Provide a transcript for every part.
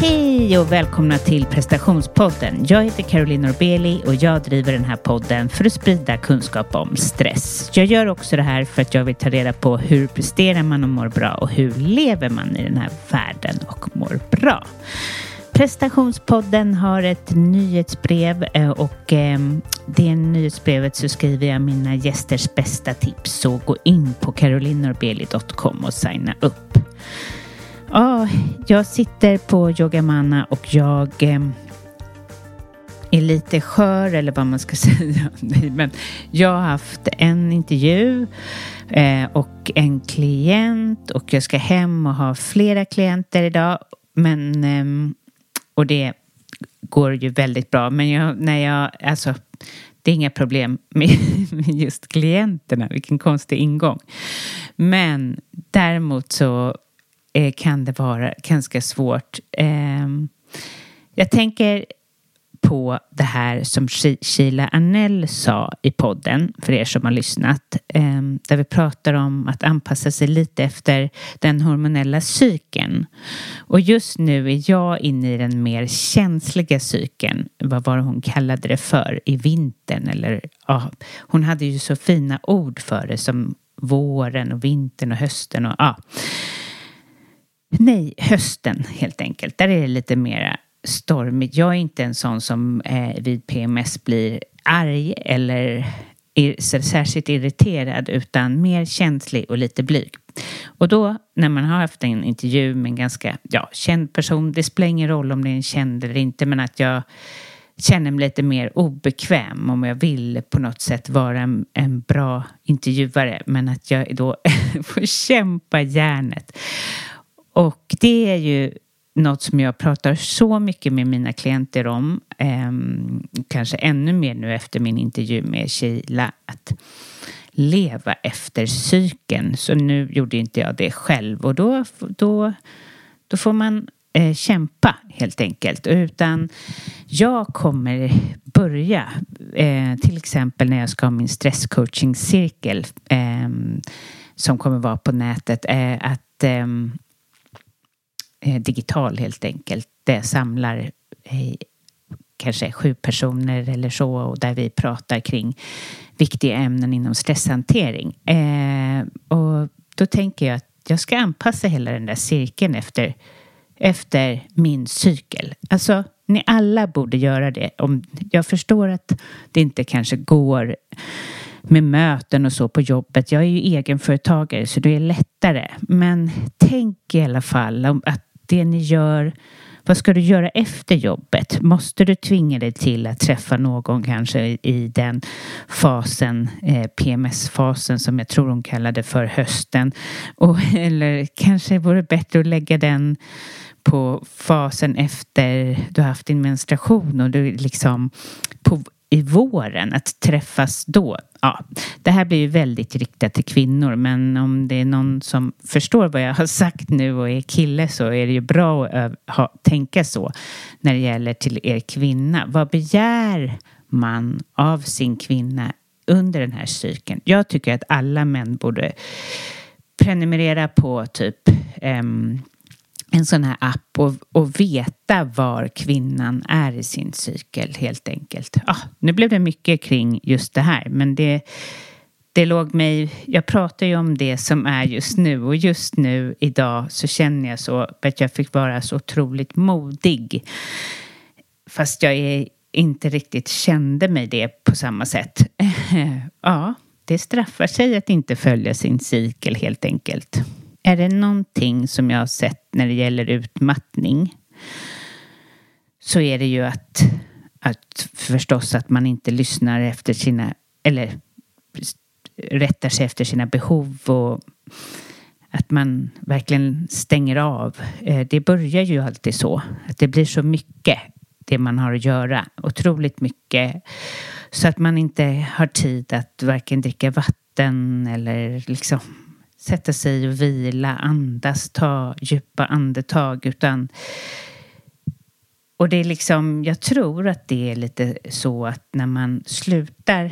Hej och välkomna till prestationspodden. Jag heter Caroline Norbeli och jag driver den här podden för att sprida kunskap om stress. Jag gör också det här för att jag vill ta reda på hur presterar man och mår bra och hur lever man i den här världen och mår bra. Prestationspodden har ett nyhetsbrev eh, och ehm, det nyhetsbrevet så skriver jag mina gästers bästa tips. Så gå in på carolinorbeli.com och signa upp. Ja, jag sitter på Yogamana och jag eh, är lite skör eller vad man ska säga. Men jag har haft en intervju eh, och en klient och jag ska hem och ha flera klienter idag. Men, eh, och det går ju väldigt bra. Men jag, när jag, alltså, det är inga problem med, med just klienterna. Vilken konstig ingång. Men däremot så eh, kan det vara ganska svårt. Eh, jag tänker på det här som Sheila Arnell sa i podden, för er som har lyssnat, ehm, där vi pratar om att anpassa sig lite efter den hormonella cykeln. Och just nu är jag inne i den mer känsliga cykeln, vad var det hon kallade det för, i vintern eller ja, hon hade ju så fina ord för det som våren och vintern och hösten och ja. Nej, hösten helt enkelt. Där är det lite mera stormigt. Jag är inte en sån som eh, vid PMS blir arg eller ir särskilt irriterad utan mer känslig och lite blyg. Och då när man har haft en intervju med en ganska ja, känd person, det spelar ingen roll om det är en känd eller inte, men att jag känner mig lite mer obekväm om jag vill på något sätt vara en, en bra intervjuare, men att jag då får kämpa järnet. Och det är ju något som jag pratar så mycket med mina klienter om, eh, kanske ännu mer nu efter min intervju med Sheila, att leva efter cykeln. Så nu gjorde inte jag det själv och då, då, då får man eh, kämpa helt enkelt. Utan jag kommer börja, eh, till exempel när jag ska ha min stresscoaching-cirkel eh, som kommer vara på nätet, eh, att eh, Eh, digital helt enkelt. Det samlar eh, kanske sju personer eller så och där vi pratar kring viktiga ämnen inom stresshantering. Eh, och då tänker jag att jag ska anpassa hela den där cirkeln efter, efter min cykel. Alltså, ni alla borde göra det. Om, jag förstår att det inte kanske går med möten och så på jobbet. Jag är ju egenföretagare så det är lättare. Men tänk i alla fall om att det ni gör vad ska du göra efter jobbet? Måste du tvinga dig till att träffa någon kanske i den fasen, eh, PMS-fasen som jag tror hon kallade för hösten? Och, eller kanske vore det bättre att lägga den på fasen efter du har haft din menstruation och du liksom på i våren, att träffas då. Ja, det här blir ju väldigt riktat till kvinnor men om det är någon som förstår vad jag har sagt nu och är kille så är det ju bra att ha, tänka så när det gäller till er kvinna. Vad begär man av sin kvinna under den här cykeln? Jag tycker att alla män borde prenumerera på typ um, en sån här app och, och veta var kvinnan är i sin cykel helt enkelt. Ah, nu blev det mycket kring just det här men det, det låg mig, jag pratar ju om det som är just nu och just nu idag så känner jag så att jag fick vara så otroligt modig. Fast jag är, inte riktigt kände mig det på samma sätt. ja, det straffar sig att inte följa sin cykel helt enkelt. Är det någonting som jag har sett när det gäller utmattning så är det ju att, att förstås att man inte lyssnar efter sina, eller rättar sig efter sina behov och att man verkligen stänger av. Eh, det börjar ju alltid så, att det blir så mycket det man har att göra, otroligt mycket, så att man inte har tid att varken dricka vatten eller liksom sätta sig och vila, andas, ta djupa andetag utan och det är liksom, jag tror att det är lite så att när man slutar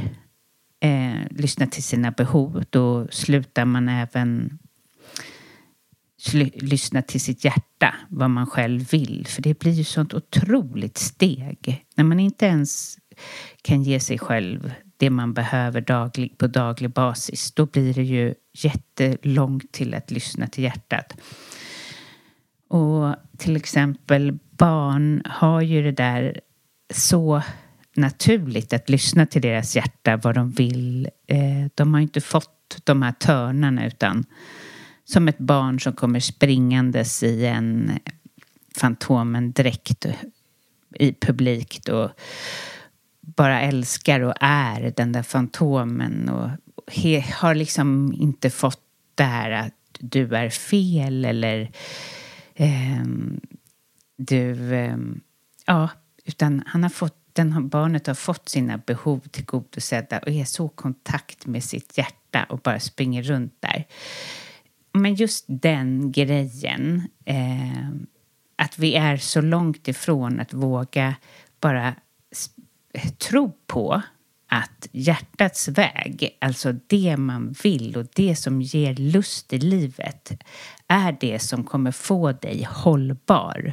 eh, lyssna till sina behov då slutar man även lyssna till sitt hjärta, vad man själv vill. För det blir ju sånt otroligt steg. När man inte ens kan ge sig själv det man behöver daglig, på daglig basis, då blir det ju jättelångt till att lyssna till hjärtat. Och till exempel barn har ju det där så naturligt att lyssna till deras hjärta, vad de vill. Eh, de har inte fått de här törnarna utan som ett barn som kommer springandes i en Fantomen-dräkt i publik och bara älskar och är den där Fantomen och har liksom inte fått det här att du är fel eller eh, du... Eh, ja, utan han har fått, den, barnet har fått sina behov tillgodosedda och är så i kontakt med sitt hjärta och bara springer runt där. Men just den grejen, eh, att vi är så långt ifrån att våga bara tro på att hjärtats väg, alltså det man vill och det som ger lust i livet, är det som kommer få dig hållbar.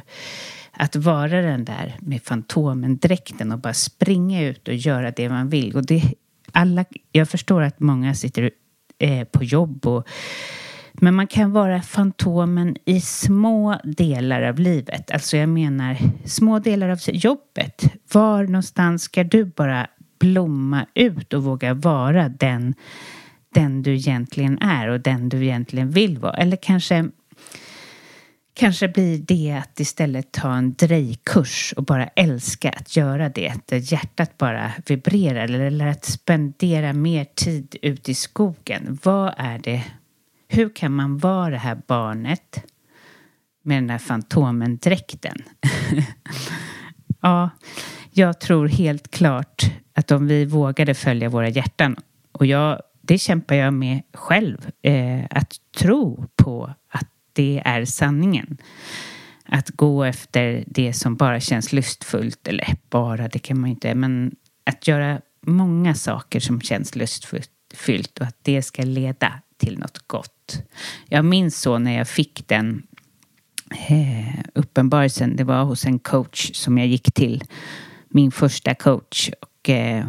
Att vara den där med fantomendräkten och bara springa ut och göra det man vill. Och det, alla, jag förstår att många sitter eh, på jobb och men man kan vara Fantomen i små delar av livet. Alltså jag menar små delar av jobbet. Var någonstans ska du bara blomma ut och våga vara den, den du egentligen är och den du egentligen vill vara? Eller kanske Kanske blir det att istället ta en drejkurs och bara älska att göra det. Där hjärtat bara vibrerar. Eller att spendera mer tid ute i skogen. Vad är det hur kan man vara det här barnet med den där fantomendräkten? ja, jag tror helt klart att om vi vågade följa våra hjärtan och jag, det kämpar jag med själv, eh, att tro på att det är sanningen. Att gå efter det som bara känns lustfullt, eller bara, det kan man ju inte, men att göra många saker som känns lustfyllt och att det ska leda till något gott. Jag minns så när jag fick den eh, uppenbarelsen. Det var hos en coach som jag gick till. Min första coach. Och eh,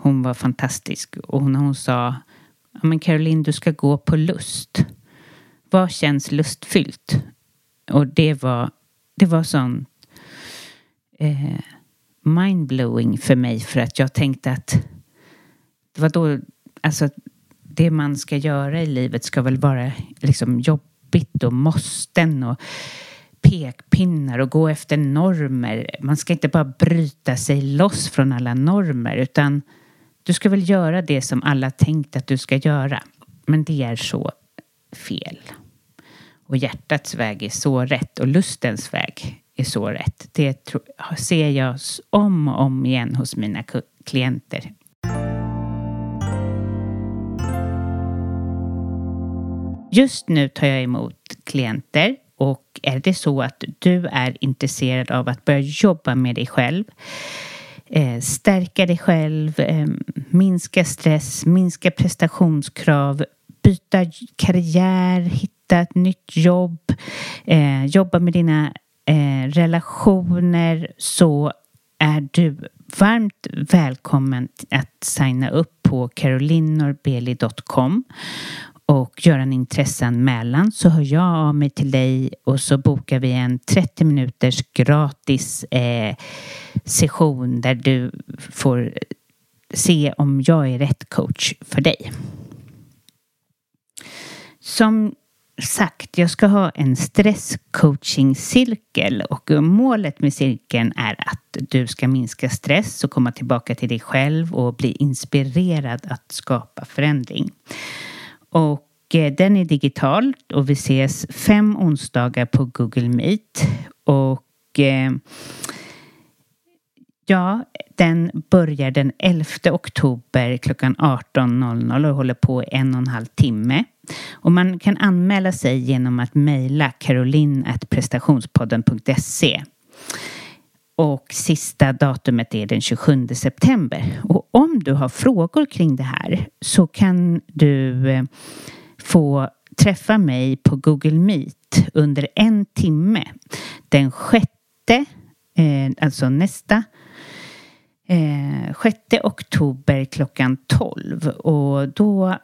hon var fantastisk. Och hon, hon sa men Caroline, du ska gå på lust. Vad känns lustfyllt? Och det var, det var sån eh, mindblowing för mig för att jag tänkte att det var då, alltså det man ska göra i livet ska väl vara liksom jobbigt och måsten och pekpinnar och gå efter normer. Man ska inte bara bryta sig loss från alla normer utan du ska väl göra det som alla tänkt att du ska göra. Men det är så fel. Och hjärtats väg är så rätt och lustens väg är så rätt. Det ser jag om och om igen hos mina klienter. Just nu tar jag emot klienter och är det så att du är intresserad av att börja jobba med dig själv eh, stärka dig själv, eh, minska stress, minska prestationskrav, byta karriär, hitta ett nytt jobb, eh, jobba med dina relationer så är du varmt välkommen att signa upp på carolinorbeli.com och göra en intresseanmälan så hör jag av mig till dig och så bokar vi en 30 minuters gratis eh, session där du får se om jag är rätt coach för dig. Som sagt, jag ska ha en stresscoaching-cirkel och målet med cirkeln är att du ska minska stress och komma tillbaka till dig själv och bli inspirerad att skapa förändring. Och eh, den är digital och vi ses fem onsdagar på Google Meet. Och eh, ja, den börjar den 11 oktober klockan 18.00 och håller på en och en halv timme. Och man kan anmäla sig genom att mejla caroline.prestationspodden.se. Och sista datumet är den 27 september. Och om du har frågor kring det här så kan du eh, få träffa mig på Google Meet under en timme den sjätte, eh, alltså nästa eh, 6 oktober klockan 12 och då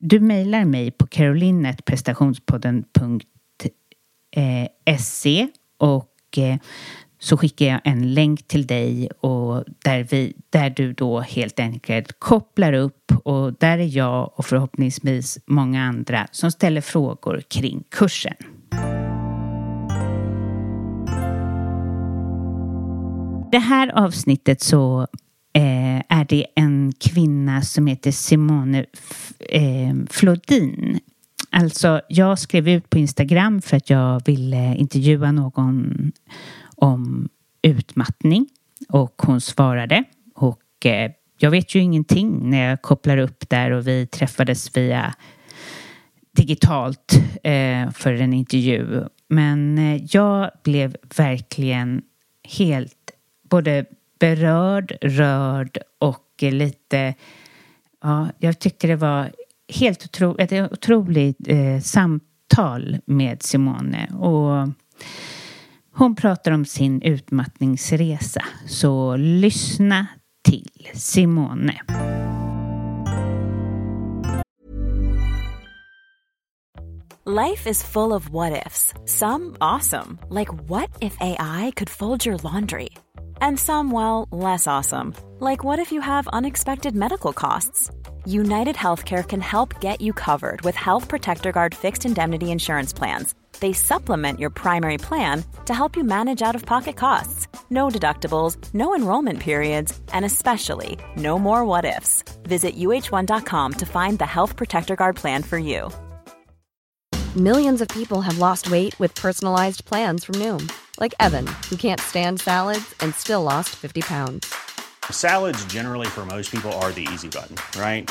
du mejlar mig på carolinetprestationspodden.se eh, och eh, så skickar jag en länk till dig och där, vi, där du då helt enkelt kopplar upp och där är jag och förhoppningsvis många andra som ställer frågor kring kursen. Det här avsnittet så eh, är det en kvinna som heter Simone eh, Flodin. Alltså, jag skrev ut på Instagram för att jag ville intervjua någon om utmattning och hon svarade och eh, jag vet ju ingenting när jag kopplar upp där och vi träffades via digitalt eh, för en intervju. Men eh, jag blev verkligen helt både berörd, rörd och lite... Ja, jag tyckte det var helt otro, ett otroligt eh, samtal med Simone. Och hon pratar om sin utmattningsresa. Så lyssna till Simone. Life is full of what ifs. Some awesome. Like what if AI could fold your laundry? And some, well, less awesome. Like what if you have unexpected medical costs? United Healthcare can help get you covered with Health Protector Guard fixed indemnity insurance plans. They supplement your primary plan to help you manage out of pocket costs. No deductibles, no enrollment periods, and especially no more what ifs. Visit uh1.com to find the Health Protector Guard plan for you. Millions of people have lost weight with personalized plans from Noom, like Evan, who can't stand salads and still lost 50 pounds. Salads, generally, for most people, are the easy button, right?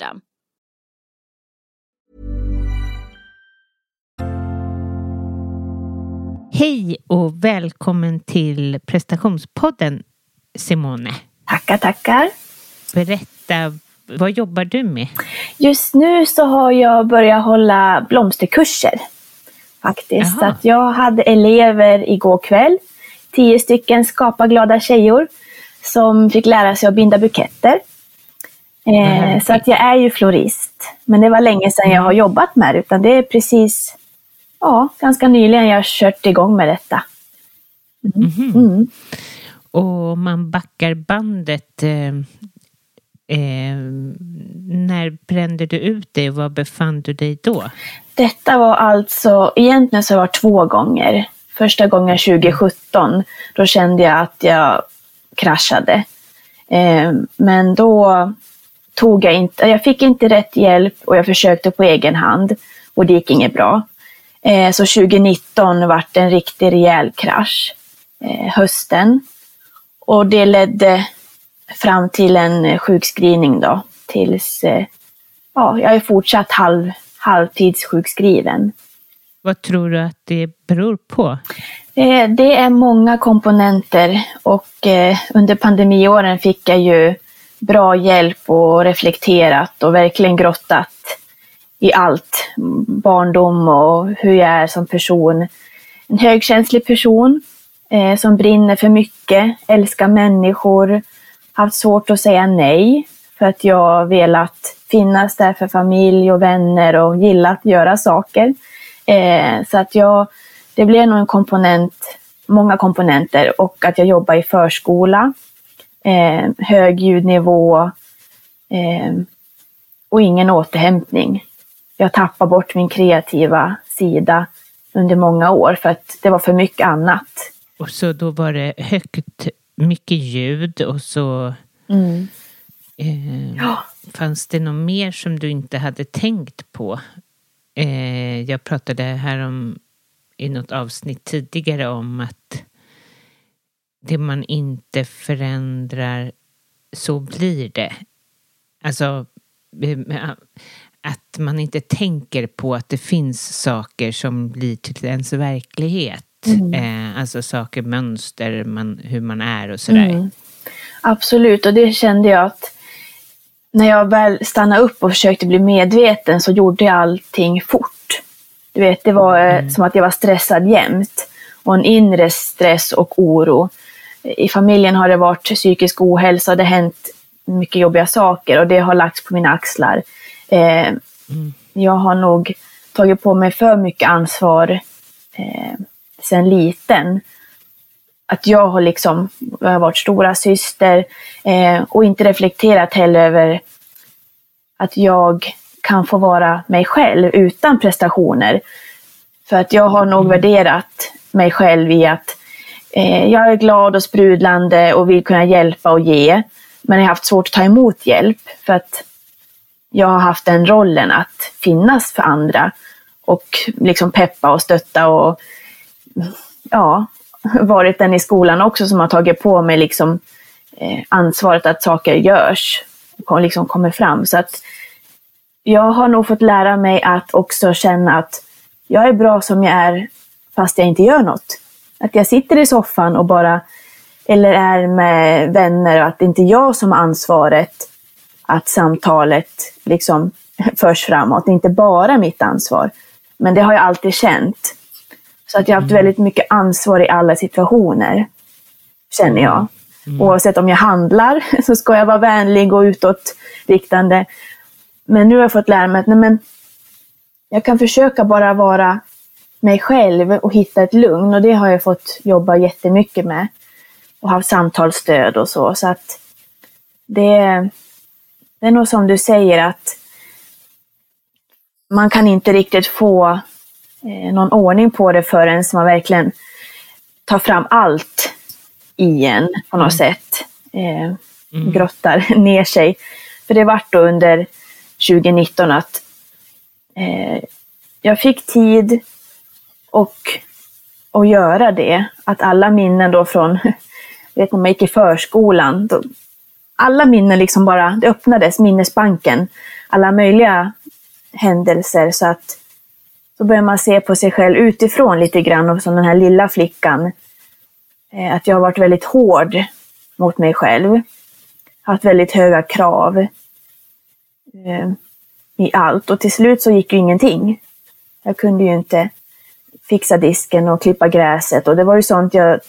Hej och välkommen till prestationspodden Simone. Tackar, tackar. Berätta, vad jobbar du med? Just nu så har jag börjat hålla blomsterkurser. Faktiskt. Så att jag hade elever igår kväll, tio stycken skaparglada tjejor som fick lära sig att binda buketter. Eh, så att jag är ju florist. Men det var länge sedan jag har jobbat med det, utan det är precis, ja, ganska nyligen jag har kört igång med detta. Mm. Mm. Och man backar bandet. Eh, eh, när brände du ut dig och var befann du dig då? Detta var alltså, egentligen så var det två gånger. Första gången 2017, då kände jag att jag kraschade. Eh, men då tog jag inte, jag fick inte rätt hjälp och jag försökte på egen hand och det gick inget bra. Eh, så 2019 vart en riktig rejäl krasch eh, hösten. Och det ledde fram till en sjukskrivning då, tills eh, ja, jag är fortsatt halv, halvtidssjukskriven. Vad tror du att det beror på? Eh, det är många komponenter och eh, under pandemiåren fick jag ju bra hjälp och reflekterat och verkligen grottat i allt. Barndom och hur jag är som person. En högkänslig person eh, som brinner för mycket, älskar människor, haft svårt att säga nej för att jag velat finnas där för familj och vänner och gillat göra saker. Eh, så att jag, det blev nog en komponent, många komponenter och att jag jobbar i förskola, eh, hög ljudnivå eh, och ingen återhämtning. Jag tappade bort min kreativa sida under många år för att det var för mycket annat. Och så då var det högt, mycket ljud och så mm. eh, ja. fanns det något mer som du inte hade tänkt på? Eh, jag pratade här om i något avsnitt tidigare om att det man inte förändrar så blir det. Alltså eh, att man inte tänker på att det finns saker som blir till ens verklighet. Mm. Eh, alltså saker, mönster, man, hur man är och sådär. Mm. Absolut, och det kände jag att när jag väl stannade upp och försökte bli medveten så gjorde jag allting fort. Du vet, det var eh, mm. som att jag var stressad jämt. Och en inre stress och oro. I familjen har det varit psykisk ohälsa, det har hänt mycket jobbiga saker och det har lagts på mina axlar. Eh, mm. Jag har nog tagit på mig för mycket ansvar eh, sen liten. Att jag har liksom jag har varit stora syster eh, och inte reflekterat heller över att jag kan få vara mig själv utan prestationer. För att jag har nog mm. värderat mig själv i att Eh, jag är glad och sprudlande och vill kunna hjälpa och ge. Men jag har haft svårt att ta emot hjälp för att jag har haft den rollen att finnas för andra och liksom peppa och stötta och ja, varit den i skolan också som har tagit på mig liksom eh, ansvaret att saker görs och liksom kommer fram. Så att jag har nog fått lära mig att också känna att jag är bra som jag är fast jag inte gör något. Att jag sitter i soffan och bara, eller är med vänner och att det inte är jag som har ansvaret att samtalet liksom förs framåt. Det är inte bara mitt ansvar. Men det har jag alltid känt. Så att jag har haft mm. väldigt mycket ansvar i alla situationer, känner jag. Mm. Oavsett om jag handlar så ska jag vara vänlig och utåtriktande. Men nu har jag fått lära mig att nej men, jag kan försöka bara vara mig själv och hitta ett lugn. Och det har jag fått jobba jättemycket med. Och haft samtalsstöd och så. Så att det, det är nog som du säger att man kan inte riktigt få eh, någon ordning på det förrän man verkligen tar fram allt i en på något mm. sätt. Eh, mm. Grottar ner sig. För det vart då under 2019 att eh, jag fick tid och att göra det. Att alla minnen då från, vet när man gick i förskolan, då, alla minnen liksom bara, det öppnades, minnesbanken. Alla möjliga händelser så att då börjar man se på sig själv utifrån lite grann och som den här lilla flickan. Eh, att jag har varit väldigt hård mot mig själv. Haft väldigt höga krav eh, i allt och till slut så gick ju ingenting. Jag kunde ju inte fixa disken och klippa gräset och det var ju sånt jag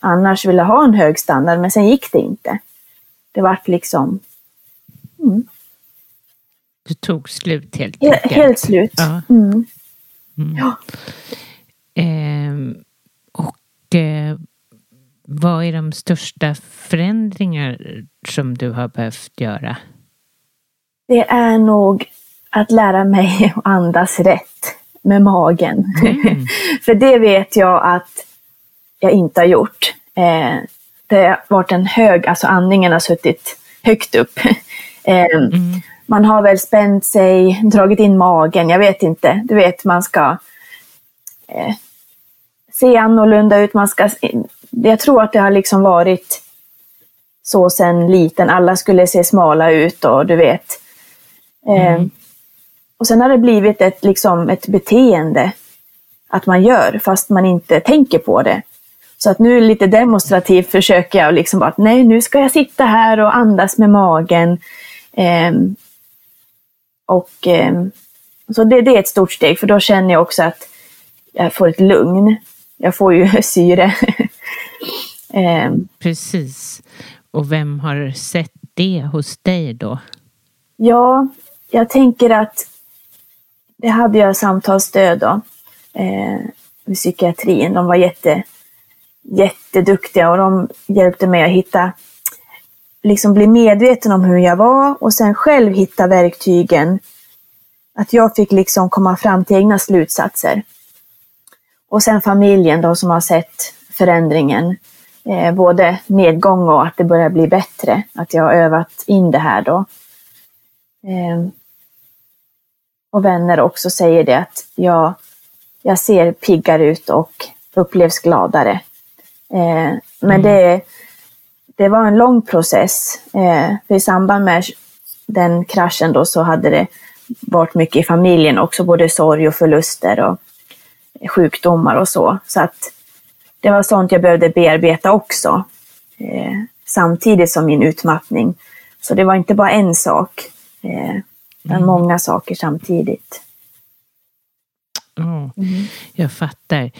annars ville ha en hög standard men sen gick det inte. Det vart liksom... Mm. Det tog slut helt enkelt? Helt slut. Ja. Mm. Mm. ja. Eh, och eh, vad är de största förändringar som du har behövt göra? Det är nog att lära mig att andas rätt med magen. Mm. För det vet jag att jag inte har gjort. Eh, det har varit en hög, alltså andningen har suttit högt upp. Eh, mm. Man har väl spänt sig, dragit in magen, jag vet inte. Du vet, man ska eh, se annorlunda ut. Man ska, jag tror att det har liksom varit så sen liten. Alla skulle se smala ut och du vet. Eh, mm. Och sen har det blivit ett, liksom, ett beteende att man gör fast man inte tänker på det. Så att nu lite demonstrativt försöker jag liksom bara att nej, nu ska jag sitta här och andas med magen. Eh, och eh, så det, det, är ett stort steg för då känner jag också att jag får ett lugn. Jag får ju syre. eh, Precis. Och vem har sett det hos dig då? Ja, jag tänker att det hade jag samtalsstöd då. Eh, med psykiatrin. De var jätte, jätteduktiga och de hjälpte mig att hitta, liksom bli medveten om hur jag var och sen själv hitta verktygen. Att jag fick liksom komma fram till egna slutsatser. Och sen familjen då som har sett förändringen. Eh, både nedgång och att det börjar bli bättre. Att jag har övat in det här då. Eh, och vänner också säger det att jag, jag ser piggare ut och upplevs gladare. Eh, men mm. det, det var en lång process. Eh, för I samband med den kraschen då så hade det varit mycket i familjen också, både sorg och förluster och sjukdomar och så. Så att det var sånt jag behövde bearbeta också, eh, samtidigt som min utmattning. Så det var inte bara en sak, eh, utan mm. många saker samtidigt. Oh, mm. Jag fattar.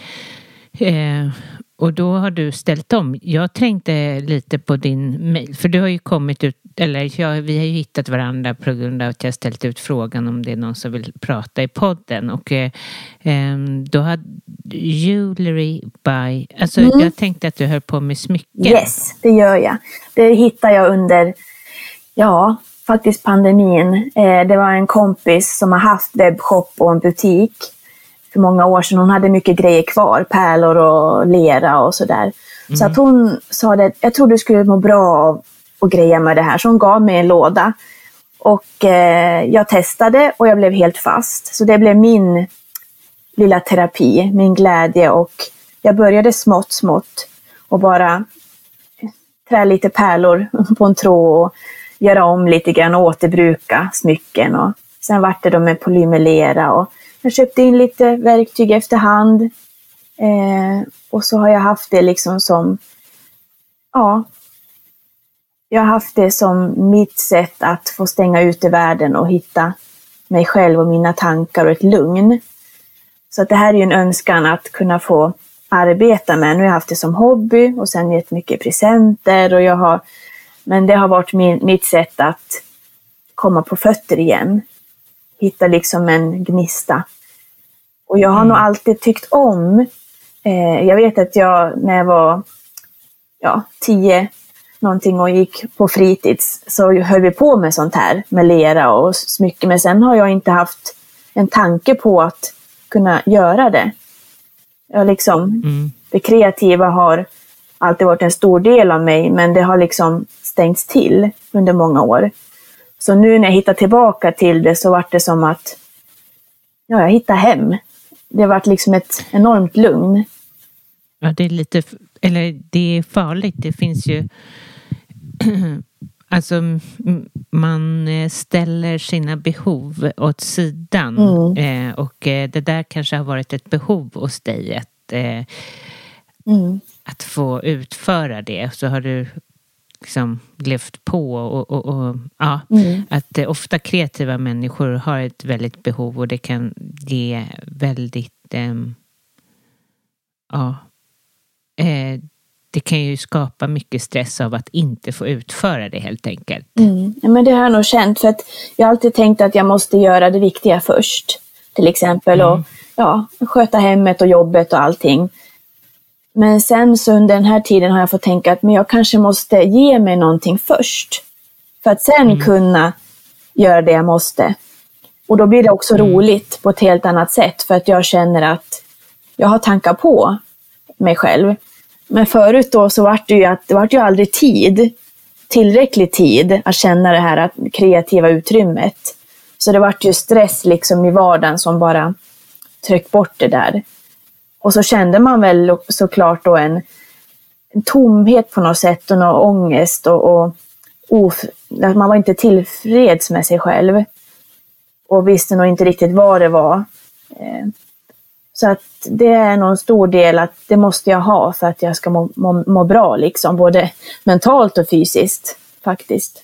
Eh, och då har du ställt om. Jag tänkte lite på din mail, för du har ju kommit ut, eller jag, vi har ju hittat varandra på grund av att jag ställt ut frågan om det är någon som vill prata i podden. Och eh, då hade Jewelry by, alltså mm. jag tänkte att du höll på med smycken. Yes, det gör jag. Det hittar jag under, ja, faktiskt pandemin. Eh, det var en kompis som har haft webbshop och en butik för många år sedan. Hon hade mycket grejer kvar, pärlor och lera och sådär. Mm. Så att hon sa det, jag tror du skulle må bra av att greja med det här. Så hon gav mig en låda. Och eh, jag testade och jag blev helt fast. Så det blev min lilla terapi, min glädje och jag började smått, smått och bara trä lite pärlor på en tråd och göra om lite grann och återbruka smycken. Och sen vart det då med polymerlera och jag köpte in lite verktyg efterhand. Eh, och så har jag haft det liksom som, ja, jag har haft det som mitt sätt att få stänga ute världen och hitta mig själv och mina tankar och ett lugn. Så att det här är ju en önskan att kunna få arbeta med. Nu har jag haft det som hobby och sen gett mycket presenter och jag har, men det har varit min, mitt sätt att komma på fötter igen. Hitta liksom en gnista. Och jag har mm. nog alltid tyckt om, eh, jag vet att jag när jag var ja, tio någonting och gick på fritids så höll vi på med sånt här med lera och smycken. Men sen har jag inte haft en tanke på att kunna göra det. Jag liksom, mm. Det kreativa har alltid varit en stor del av mig men det har liksom stängts till under många år. Så nu när jag hittar tillbaka till det så vart det som att ja, jag hittar hem det har varit liksom ett enormt lugn. Ja, det är lite, eller det är farligt. Det finns ju Alltså man eh, ställer sina behov åt sidan mm. eh, och eh, det där kanske har varit ett behov hos dig att, eh, mm. att få utföra det. Så har du liksom levt på och, och, och ja, mm. att eh, ofta kreativa människor har ett väldigt behov och det kan ge väldigt eh, ja, eh, det kan ju skapa mycket stress av att inte få utföra det helt enkelt. Mm. Ja, men det har jag nog känt för att jag har alltid tänkt att jag måste göra det viktiga först. Till exempel mm. och ja, sköta hemmet och jobbet och allting. Men sen så under den här tiden har jag fått tänka att men jag kanske måste ge mig någonting först. För att sen mm. kunna göra det jag måste. Och då blir det också mm. roligt på ett helt annat sätt för att jag känner att jag har tankar på mig själv. Men förut då så var det ju att det var ju aldrig tid, tillräcklig tid att känna det här kreativa utrymmet. Så det var ju stress liksom i vardagen som bara tryckte bort det där. Och så kände man väl såklart då en, en tomhet på något sätt och någon ångest och, och of, man var inte tillfreds med sig själv. Och visste nog inte riktigt vad det var. Eh, så att det är nog en stor del att det måste jag ha för att jag ska må, må, må bra, liksom, både mentalt och fysiskt faktiskt.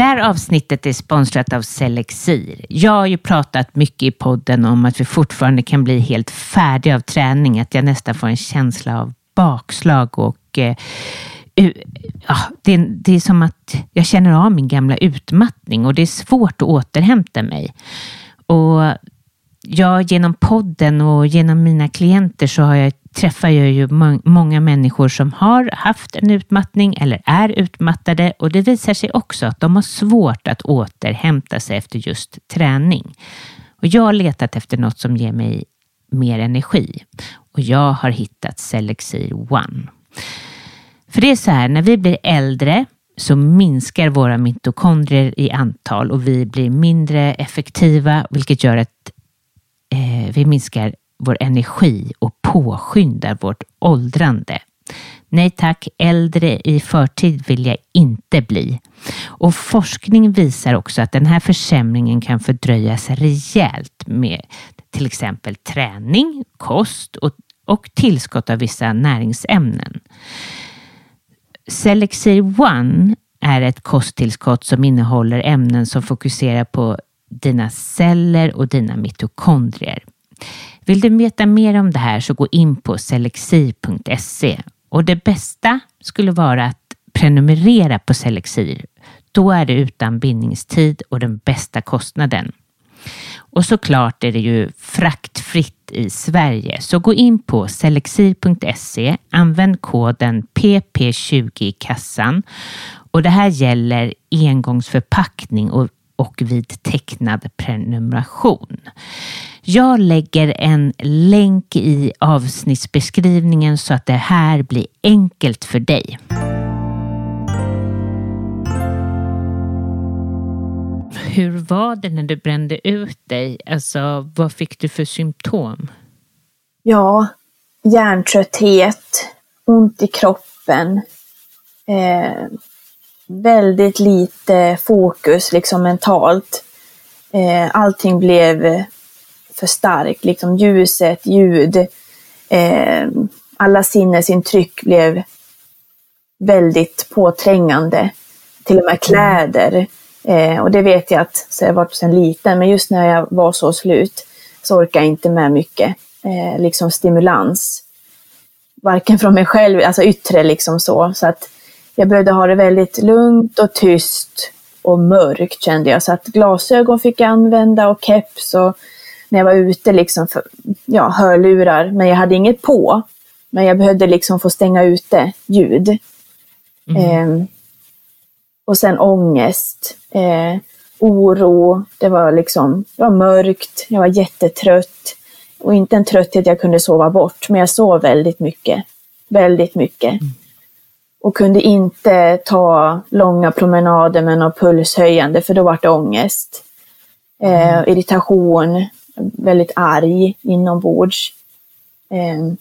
Det här avsnittet är sponsrat av Selexir. Jag har ju pratat mycket i podden om att vi fortfarande kan bli helt färdiga av träning, att jag nästan får en känsla av bakslag och eh, ja, det, det, är som att jag känner av min gamla utmattning och det är svårt att återhämta mig. Och jag, genom podden och genom mina klienter så har jag, träffar jag ju många människor som har haft en utmattning eller är utmattade och det visar sig också att de har svårt att återhämta sig efter just träning. Och jag har letat efter något som ger mig mer energi och jag har hittat Selexir One. För det är så här, när vi blir äldre så minskar våra mitokondrier i antal och vi blir mindre effektiva, vilket gör att eh, vi minskar vår energi och påskyndar vårt åldrande. Nej tack, äldre i förtid vill jag inte bli. Och forskning visar också att den här försämringen kan fördröjas rejält med till exempel träning, kost och, och tillskott av vissa näringsämnen. Selexir One är ett kosttillskott som innehåller ämnen som fokuserar på dina celler och dina mitokondrier. Vill du veta mer om det här så gå in på selexir.se och det bästa skulle vara att prenumerera på Selexir. Då är det utan bindningstid och den bästa kostnaden. Och såklart är det ju fraktfritt i Sverige, så gå in på selexir.se, använd koden PP20 i kassan och det här gäller engångsförpackning och och vid tecknad prenumeration. Jag lägger en länk i avsnittsbeskrivningen så att det här blir enkelt för dig. Hur var det när du brände ut dig? Alltså, vad fick du för symptom? Ja, hjärntrötthet, ont i kroppen, eh, väldigt lite fokus liksom mentalt. Eh, allting blev för starkt, liksom ljuset, ljud, eh, alla sinnesintryck blev väldigt påträngande. Till och med kläder. Eh, och det vet jag att så jag varit sedan liten, men just när jag var så slut så orkade jag inte med mycket eh, liksom stimulans. Varken från mig själv, alltså yttre liksom så. Så att jag behövde ha det väldigt lugnt och tyst och mörkt kände jag. Så att glasögon fick jag använda och keps och när jag var ute liksom, för, ja, hörlurar. Men jag hade inget på. Men jag behövde liksom få stänga ute ljud. Mm. Eh, och sen ångest, eh, oro, det var liksom, det var mörkt, jag var jättetrött. Och inte en trötthet jag kunde sova bort, men jag sov väldigt mycket. Väldigt mycket. Mm. Och kunde inte ta långa promenader med något pulshöjande för då var det ångest. Eh, irritation, väldigt arg inombords. Eh,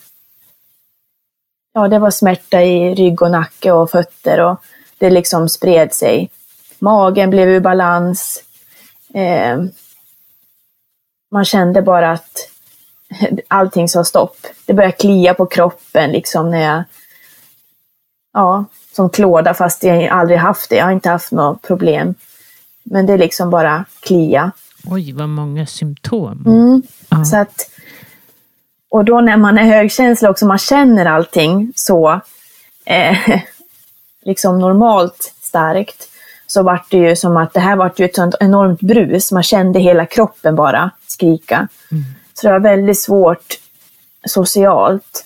ja, det var smärta i rygg och nacke och fötter och det liksom spred sig. Magen blev ur balans. Eh, man kände bara att allting sa stopp. Det började klia på kroppen liksom när jag, ja, som klåda fast jag aldrig haft det. Jag har inte haft något problem. Men det är liksom bara klia. Oj, vad många symptom. Mm. Ja. Så att, och då när man är högkänslig också, man känner allting så eh, liksom normalt starkt, så var det ju som att det här var ju ett sånt enormt brus. Man kände hela kroppen bara skrika. Mm. Så det var väldigt svårt socialt.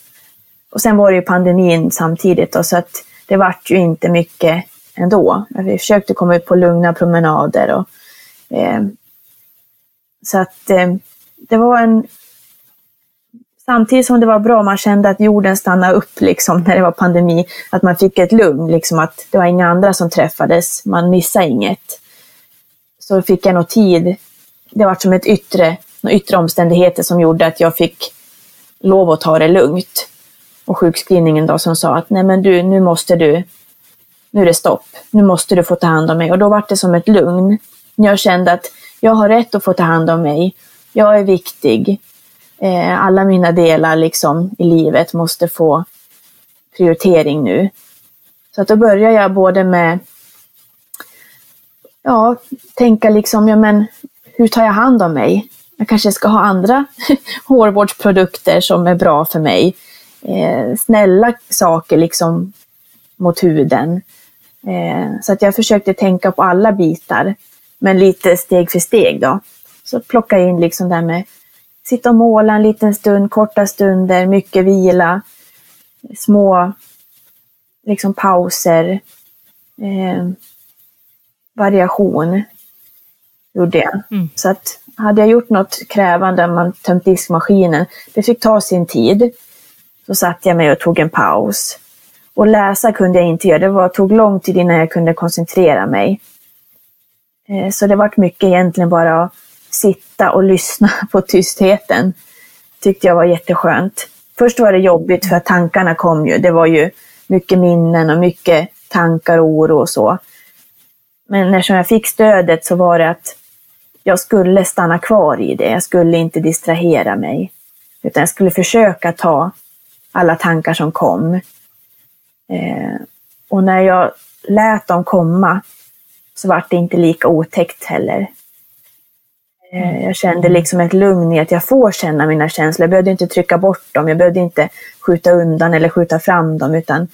Och sen var det ju pandemin samtidigt då, så att det vart ju inte mycket ändå. Vi försökte komma ut på lugna promenader. Och, eh, så att eh, det var en... Samtidigt som det var bra, man kände att jorden stannade upp liksom när det var pandemi. Att man fick ett lugn, liksom att det var inga andra som träffades, man missade inget. Så fick jag nog tid. Det var som ett yttre, yttre omständigheter som gjorde att jag fick lov att ta det lugnt. Och sjukskrivningen då som sa att nej men du, nu måste du, nu är det stopp. Nu måste du få ta hand om mig. Och då var det som ett lugn. Jag kände att jag har rätt att få ta hand om mig. Jag är viktig. Eh, alla mina delar liksom i livet måste få prioritering nu. Så att då börjar jag både med ja, tänka liksom, ja men hur tar jag hand om mig? Jag kanske ska ha andra hårvårdsprodukter som är bra för mig. Eh, snälla saker liksom mot huden. Eh, så att jag försökte tänka på alla bitar men lite steg för steg då. Så plocka in liksom det här med sitta och måla en liten stund, korta stunder, mycket vila, små liksom pauser, eh, variation gjorde jag. Mm. Så att hade jag gjort något krävande, man tömt diskmaskinen, det fick ta sin tid. Så satt jag mig och tog en paus. Och läsa kunde jag inte göra, det var, tog lång tid innan jag kunde koncentrera mig. Eh, så det vart mycket egentligen bara att sitta och lyssna på tystheten. Tyckte jag var jätteskönt. Först var det jobbigt för att tankarna kom ju. Det var ju mycket minnen och mycket tankar och oro och så. Men eftersom jag fick stödet så var det att jag skulle stanna kvar i det. Jag skulle inte distrahera mig. Utan jag skulle försöka ta alla tankar som kom. Eh, och när jag lät dem komma så vart det inte lika otäckt heller. Eh, mm. Jag kände liksom ett lugn i att jag får känna mina känslor. Jag behövde inte trycka bort dem, jag behövde inte skjuta undan eller skjuta fram dem, utan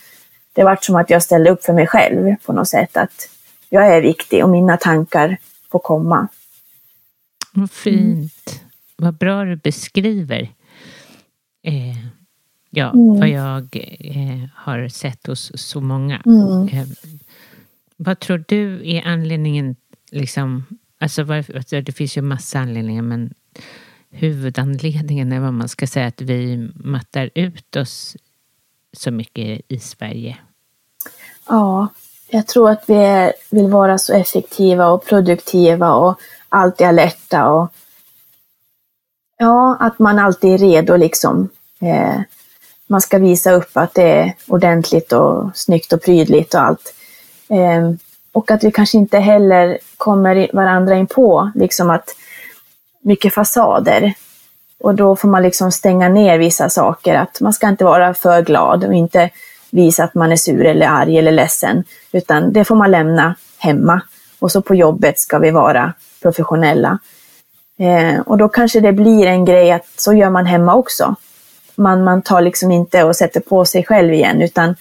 det vart som att jag ställde upp för mig själv på något sätt. Att jag är viktig och mina tankar får komma. Vad fint. Vad bra du beskriver eh, ja, mm. vad jag eh, har sett hos så många. Mm. Eh, vad tror du är anledningen, liksom, alltså, varför, alltså det finns ju massa anledningar, men huvudanledningen är vad man ska säga, att vi mattar ut oss så mycket i Sverige? Ja, jag tror att vi vill vara så effektiva och produktiva och alltid alerta och ja, att man alltid är redo liksom. Eh, man ska visa upp att det är ordentligt och snyggt och prydligt och allt. Eh, och att vi kanske inte heller kommer varandra in på, liksom att mycket fasader. Och då får man liksom stänga ner vissa saker, att man ska inte vara för glad och inte visa att man är sur eller arg eller ledsen, utan det får man lämna hemma. Och så på jobbet ska vi vara professionella. Eh, och då kanske det blir en grej att så gör man hemma också. Man, man tar liksom inte och sätter på sig själv igen, utan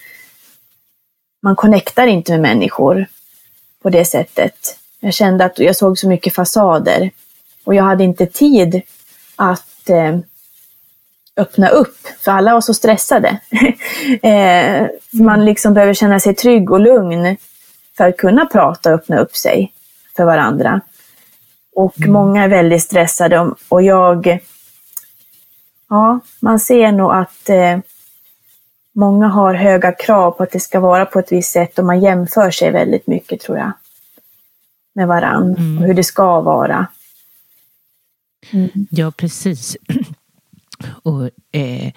man connectar inte med människor på det sättet. Jag kände att jag såg så mycket fasader och jag hade inte tid att eh, öppna upp, för alla var så stressade. eh, man liksom behöver känna sig trygg och lugn för att kunna prata och öppna upp sig för varandra. Och mm. många är väldigt stressade och jag, ja, man ser nog att eh, många har höga krav på att det ska vara på ett visst sätt och man jämför sig väldigt mycket tror jag. Med varann Mm. och hur det ska vara. Mm. Ja, precis. Och eh,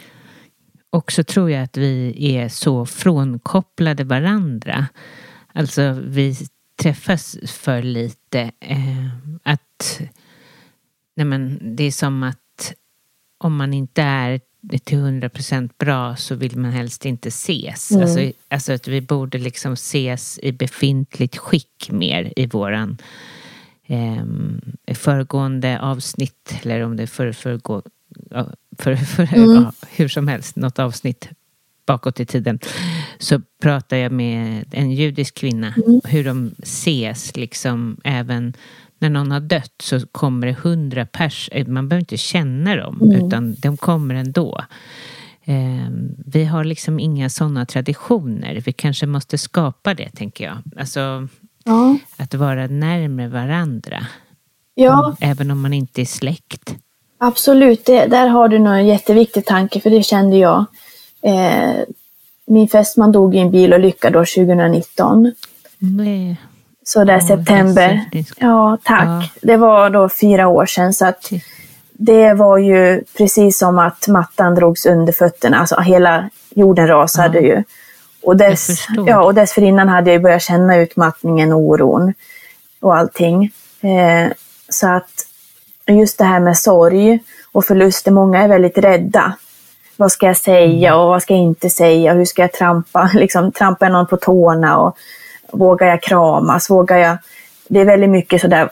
också tror jag att vi är så frånkopplade varandra. Alltså vi träffas för lite. Eh, att nej men, Det är som att om man inte är till hundra procent bra så vill man helst inte ses. Mm. Alltså, alltså att vi borde liksom ses i befintligt skick mer i våran eh, föregående avsnitt eller om det är för, ja, för, för, Mm. ja, hur som helst, något avsnitt bakåt i tiden så pratar jag med en judisk kvinna Mm. hur de ses liksom även när någon har dött så kommer det hundra pers, eh, man behöver inte känna dem Mm. utan de kommer ändå. Eh, vi har liksom inga sådana traditioner. Vi kanske måste skapa det, tänker jag. Alltså Ja. att vara närmare varandra. ja, Även om man inte är släkt. absolut. Det, där har du nog en jätteviktig tanke, för det kände jag. Eh, min fästman dog i en bilolycka då 2019. Nej. Så där Ja, september. Ja, tack. Ja. Det var då fyra år sedan. Så att det var ju precis som att mattan drogs under fötterna. Alltså hela jorden rasade Ja. ju. Och, dess, ja, och dessförinnan hade jag börjat känna utmattningen och oron och allting. Eh, så att just det här med sorg och förluster, många är väldigt rädda. Vad ska jag säga och vad ska jag inte säga? Hur ska jag trampa? Liksom, trampar jag någon på tårna? Och vågar jag kramas? Vågar jag... Det är väldigt mycket sådär...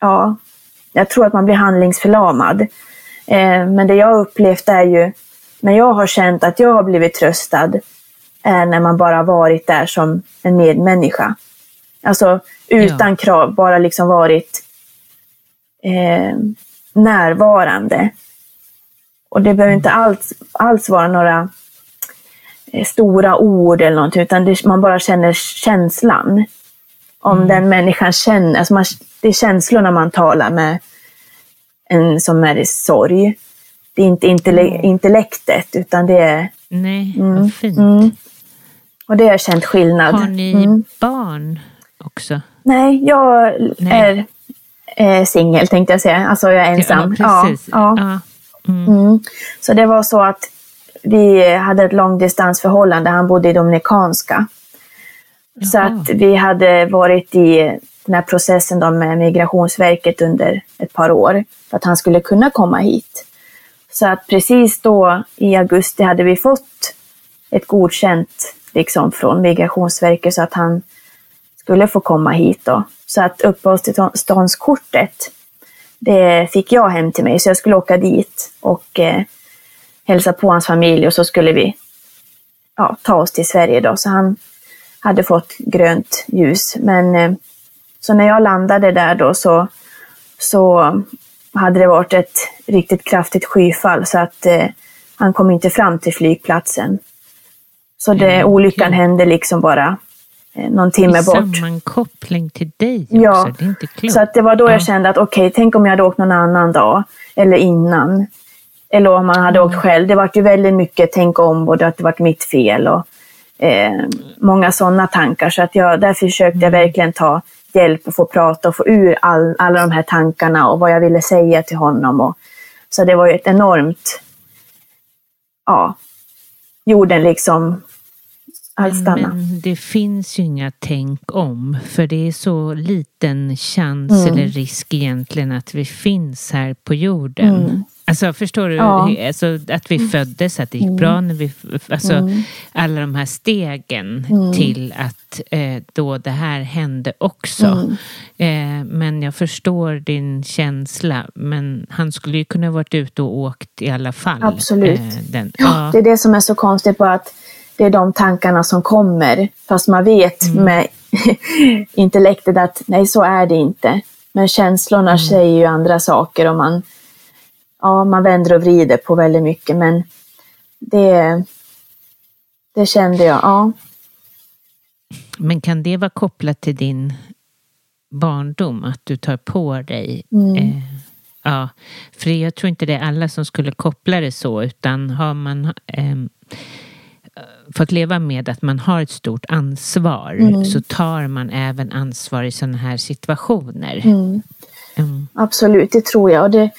Ja, jag tror att man blir handlingsförlamad. Eh, men det jag upplevt är ju, när jag har känt att jag har blivit tröstad, är när man bara varit där som en medmänniska. Alltså utan Ja. krav, bara liksom varit eh, närvarande. Och det behöver inte alls, alls vara några stora ord eller någonting, utan det, man bara känner känslan. Om den människan känner, alltså man, det är känslorna man talar med en som är i sorg. Det är inte intelle, intellektet, utan det är, Nej, Mm, vad fint. mm. och det har jag känt skillnad. Har ni Mm. barn också? Nej, jag Nej. är eh, singel tänkte jag säga. Alltså jag är ensam. Ja, precis. Ja, Ja. Mm. Mm. Så det var så att vi hade ett långdistansförhållande. Han bodde i Dominikanska. Så Jaha. att vi hade varit i den här processen då med Migrationsverket under ett par år för att han skulle kunna komma hit. Så att precis då i augusti hade vi fått ett godkänt liksom från Migrationsverket så att han skulle få komma hit då. Så att uppehållstillståndskortet, det fick jag hem till mig så jag skulle åka dit och eh, hälsa på hans familj och så skulle vi ja, ta oss till Sverige då. Så han hade fått grönt ljus. Men eh, så när jag landade där då så, så hade det varit ett riktigt kraftigt skyfall så att eh, han kom inte fram till flygplatsen. Så det, Mm, olyckan hände liksom bara eh, någon timme I bort. sammankoppling till dig Ja, också. Det är inte klokt. Så att det var då Ja. jag kände att okej, tänk om jag hade åkt någon annan dag. Eller innan. Eller om man hade Mm. åkt själv. Det var ju väldigt mycket tänk om och att det var mitt fel. Och, eh, många sådana tankar. Så att jag, där försökte jag Mm. verkligen ta hjälp och få prata och få ur all, alla de här tankarna och vad jag ville säga till honom. Och, så det var ju ett enormt... Ja, jorden liksom stanna. Men det finns ju inga tänk om. För det är så liten chans Mm. eller risk egentligen att vi finns här på jorden. Mm. Alltså förstår du? Ja. Mm. Alltså, att vi föddes, att det gick bra när vi... Alltså alla de här stegen Mm. till att eh, då det här hände också. Mm. Eh, men jag förstår din känsla. Men han skulle ju kunna varit ute och åkt i alla fall. Absolut. Eh, den, Ja, det är det som är så konstigt på att det är de tankarna som kommer. Fast man vet Mm. med intellektet att nej, så är det inte. Men känslorna Mm. säger ju andra saker och man, ja, man vänder och vrider på väldigt mycket. Men det, det kände jag, ja. Men kan det vara kopplat till din barndom? Att du tar på dig? Mm. Eh, ja, för jag tror inte det är alla som skulle koppla det så. Utan har man... ehm, fått leva med att man har ett stort ansvar Mm. så tar man även ansvar i sådana här situationer. Mm. Mm. Absolut, det tror jag. Och det,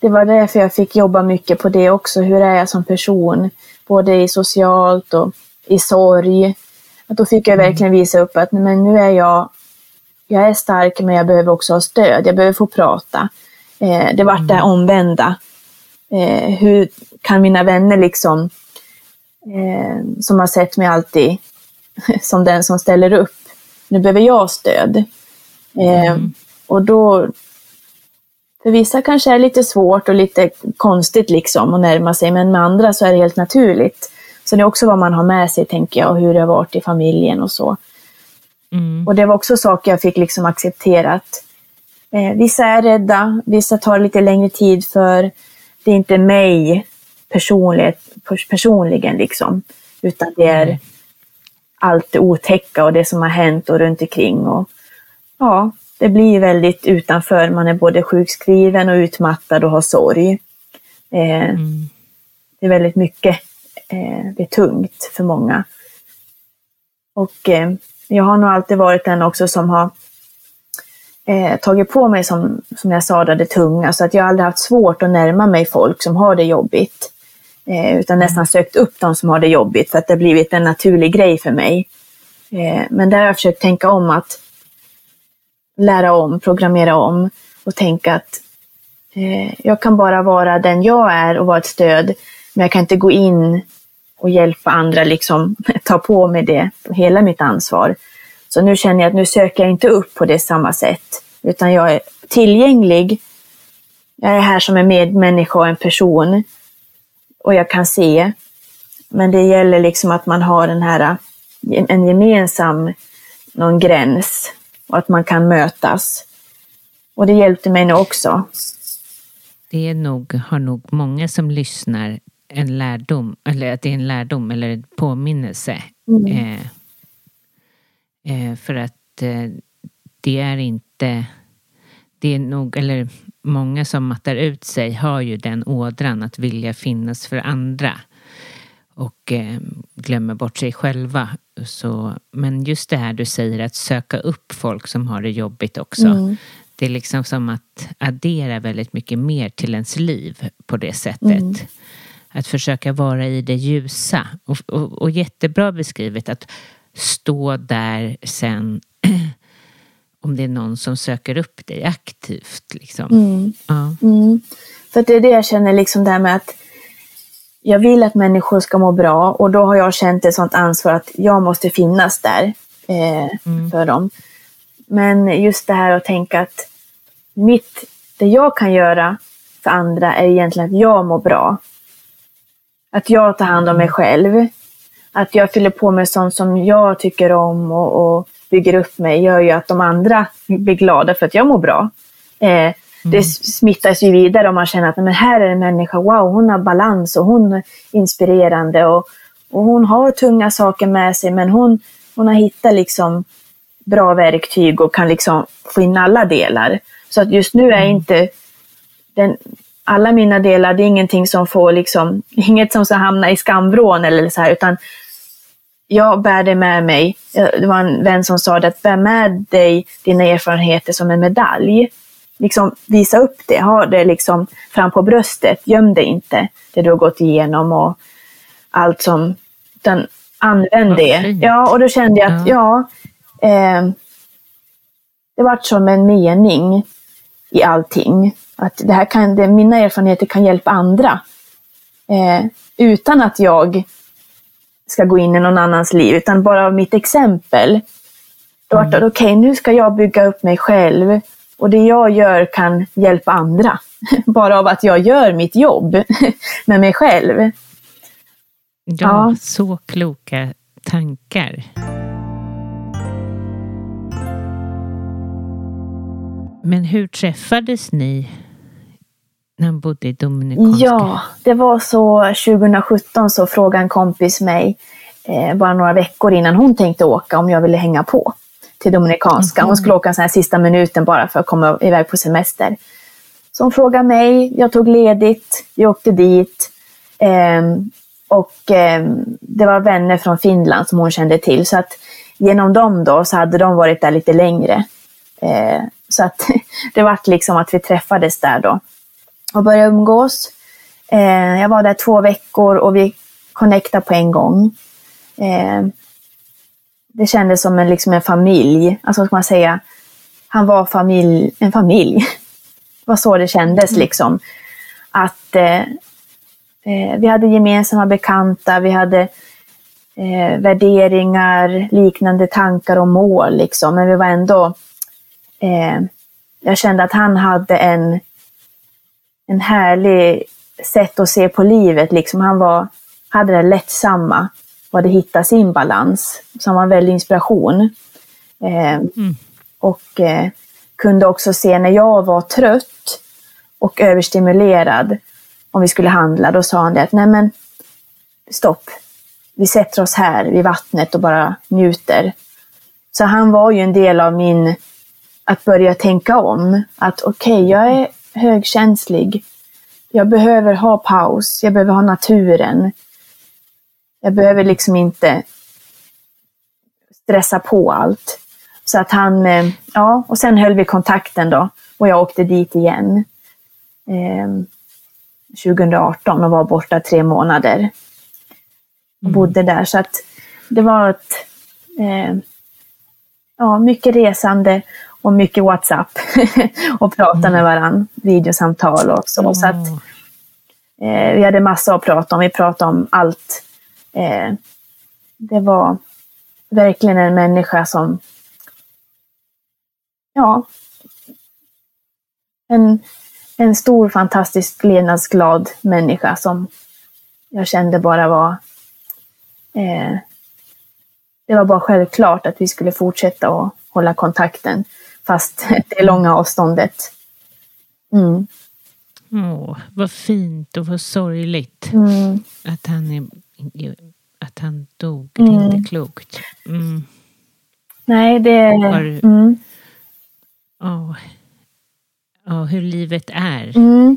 det var därför jag fick jobba mycket på det också. Hur är jag som person? Både i socialt och i sorg. Att då fick jag verkligen visa upp att men nu är jag, jag är stark men jag behöver också ha stöd. Jag behöver få prata. Eh, det vart det här omvända. Eh, hur kan mina vänner liksom, eh, som har sett mig alltid som den som ställer upp, nu behöver jag stöd. Eh, Och då, för vissa kanske är lite svårt och lite konstigt liksom att närma sig, men med andra så är det helt naturligt. Så det är också vad man har med sig, tänker jag, och hur det har varit i familjen och så. Mm. Och det var också saker jag fick liksom acceptera att eh, vissa är rädda, vissa tar lite längre tid för det är inte mig personligen liksom, utan det är allt det otäcka och det som har hänt och runt omkring. Och, ja, det blir väldigt utanför. Man är både sjukskriven och utmattad och har sorg. Eh, Det är väldigt mycket. Eh, det är tungt för många. Och eh, jag har nog alltid varit den också som har eh, tagit på mig, som, som jag sa, det tunga. Så att jag har aldrig haft svårt att närma mig folk som har det jobbigt. Eh, utan nästan sökt upp de som har det jobbigt för att det har blivit en naturlig grej för mig. Eh, men där har jag försökt tänka om att lära om, programmera om och tänka att eh, jag kan bara vara den jag är och vara ett stöd. Men jag kan inte gå in och hjälpa andra, liksom ta på mig det, hela mitt ansvar. Så nu känner jag att nu söker jag inte upp på det samma sätt, utan jag är tillgänglig. Jag är här som en medmänniska och en person och jag kan se. Men det gäller liksom att man har den här, en gemensam någon gräns och att man kan mötas. Och det hjälpte mig nu också. Det är nog, har nog många som lyssnar en lärdom, eller att det är en lärdom eller en påminnelse. Mm. Eh, eh, för att eh, det är inte, det är nog, eller många som mattar ut sig har ju den ådran att vilja finnas för andra och eh, glömmer bort sig själva. Så, men just det här du säger att söka upp folk som har det jobbigt också. Mm. Det är liksom som att addera väldigt mycket mer till ens liv på det sättet. Mm. Att försöka vara i det ljusa. Och, och, och jättebra beskrivet att stå där sen om det är någon som söker upp dig aktivt. Liksom. Mm. Ja. Mm. För det är det jag känner, liksom det här med att jag vill att människor ska må bra och då har jag känt ett sånt ansvar att jag måste finnas där eh, för dem. Men just det här att tänka att mitt, det jag kan göra för andra är egentligen att jag mår bra. Att jag tar hand om mig själv. Att jag fyller på med sånt som jag tycker om och, och bygger upp mig gör ju att de andra blir glada för att jag mår bra. Eh, Det smittas ju vidare om man känner att men här är en människa, wow, hon har balans och hon är inspirerande och, och hon har tunga saker med sig men hon, hon har hittat liksom bra verktyg och kan liksom få in alla delar. Så att just nu är inte den, alla mina delar, det är ingenting som får liksom, inget som ska hamna i skamvrån eller så här, utan jag bär det med mig. Det var en vän som sa det, att bär med dig dina erfarenheter som en medalj. Liksom visa upp det, ha det liksom fram på bröstet, göm det inte, det du har gått igenom och allt som, utan använd Vad det. fint. Ja, och då kände jag att, ja, eh, det vart som en mening i allting. Att det här kan, det, mina erfarenheter kan hjälpa andra. Eh, utan att jag ska gå in i någon annans liv, utan bara av mitt exempel. Då vart det, okej, nu ska jag bygga upp mig själv och det jag gör kan hjälpa andra. Bara av att jag gör mitt jobb med mig själv. Ja, Ja. så kloka tankar. Men hur träffades ni när han bodde i Dominikanska? Ja, det var så 2017 så frågade en kompis mig, eh, bara några veckor innan hon tänkte åka, om jag ville hänga på till Dominikanska. Hon skulle åka sån här sista minuten bara för att komma iväg på semester. Så hon frågade mig, jag tog ledigt, vi åkte dit. Eh, Och eh, det var vänner från Finland som hon kände till. Så att genom dem då så hade de varit där lite längre. Eh, så att det var liksom att vi träffades där då och började umgås. Eh, jag var där två veckor och vi connectade på en gång. Det kändes som en, liksom en familj. Alltså vad ska man säga? Han var familj, en familj. Det var så det kändes mm. liksom. Att eh, eh, vi hade gemensamma bekanta, vi hade eh, värderingar, liknande tankar och mål liksom. Men vi var ändå... Eh, jag kände att han hade en, en härlig sätt att se på livet. Liksom. Han var, hade det lättsamma och hade hittat sin balans. Så han var en väldig inspiration. Eh, mm. Och eh, kunde också se när jag var trött och överstimulerad, om vi skulle handla, då sa han det att nej men stopp, vi sätter oss här vid vattnet och bara njuter. Så han var ju en del av min, att börja tänka om. Att okej, okay, jag är högkänslig. Jag behöver ha paus, jag behöver ha naturen. Jag behöver liksom inte stressa på allt. Så att han, eh, ja, och sen höll vi kontakten då och jag åkte dit igen. Eh, 2018 och var borta tre månader. Och mm. bodde där. Så att det var ett, eh, ja, mycket resande och mycket WhatsApp och prata mm. med varandra, videosamtal och så. Mm. så att, eh, vi hade massa att prata om. Vi pratade om allt. Eh, det var verkligen en människa som, ja, en, en stor fantastisk levnadsglad människa som jag kände bara var eh, det var bara självklart att vi skulle fortsätta att hålla kontakten fast det långa avståndet. Mm. Åh, vad fint och vad sorgligt mm. att, han är, att han dog. Det är inte mm. klokt. Mm. Nej, det... Har, mm. åh, åh, hur livet är. Mm.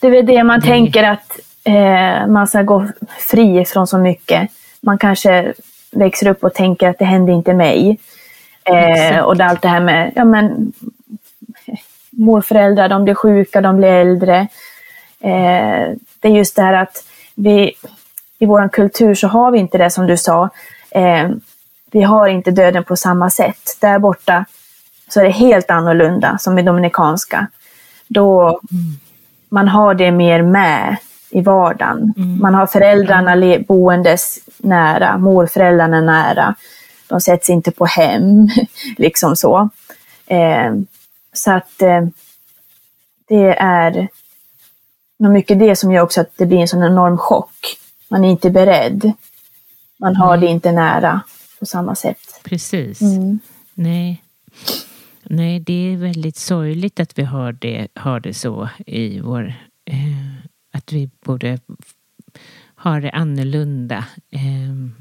Det är väl det man det... tänker att eh, man ska gå fri från så mycket. Man kanske växer upp och tänker att det hände inte mig. Eh, och det, allt det här med ja, men, morföräldrar, de blir sjuka, de blir äldre. Eh, det är just det här att vi i vår kultur så har vi inte det som du sa. Eh, vi har inte döden på samma sätt. Där borta så är det helt annorlunda, som i Dominikanska. Då mm. man har det mer med i vardagen. Mm. Man har föräldrarna boendes nära, morföräldrarna nära. De sätts inte på hem, liksom så. Eh, så att eh, det är nog mycket det som gör också att det blir en sån enorm chock. Man är inte beredd. Man har mm. det inte nära på samma sätt. Precis. Mm. Nej. Nej, det är väldigt sorgligt att vi har det, har det så i vår... Eh, att vi borde ha det annorlunda. Eh,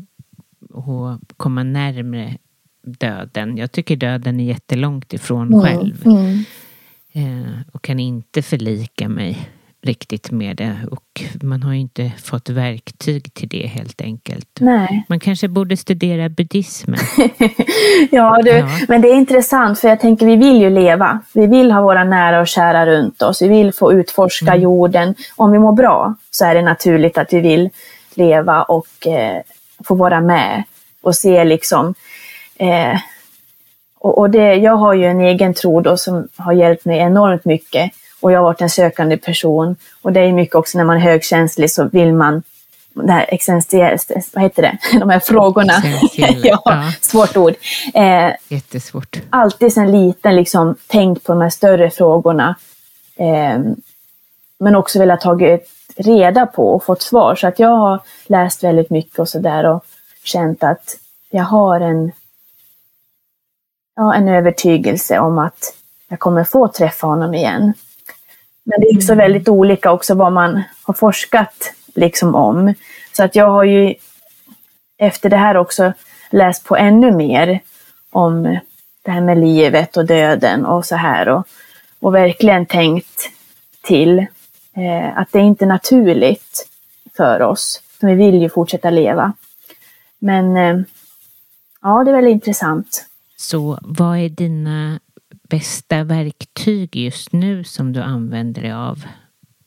och komma närmre döden. Jag tycker döden är jättelångt ifrån mm. själv. Mm. Eh, och kan inte förlika mig riktigt med det. Och man har ju inte fått verktyg till det helt enkelt. Nej. Man kanske borde studera buddhismen. ja, du, ja, men det är intressant för jag tänker vi vill ju leva. Vi vill ha våra nära och kära runt oss. Vi vill få utforska mm. jorden. Om vi mår bra så är det naturligt att vi vill leva och eh, få vara med och se liksom eh, och, och, det, jag har ju en egen tro då som har hjälpt mig enormt mycket och jag har varit en sökande person och det är mycket också när man är högkänslig så vill man det här existentiellt, vad heter det, de här frågorna. ja, ja, svårt ord. Eh, Jättesvårt. Alltid sen liten liksom tänkt på de här större frågorna. Eh, men också velat tagit reda på och fått svar. Så att jag har läst väldigt mycket och sådär och känt att jag har en, ja, en övertygelse om att jag kommer få träffa honom igen. Men det är också mm. väldigt olika också vad man har forskat liksom om. Så att jag har ju efter det här också läst på ännu mer om det här med livet och döden och så här. Och, och verkligen tänkt till eh, att det är inte naturligt för oss Vi vill ju fortsätta leva. Men eh, ja, det är väldigt intressant. Så vad är dina bästa verktyg just nu som du använder dig av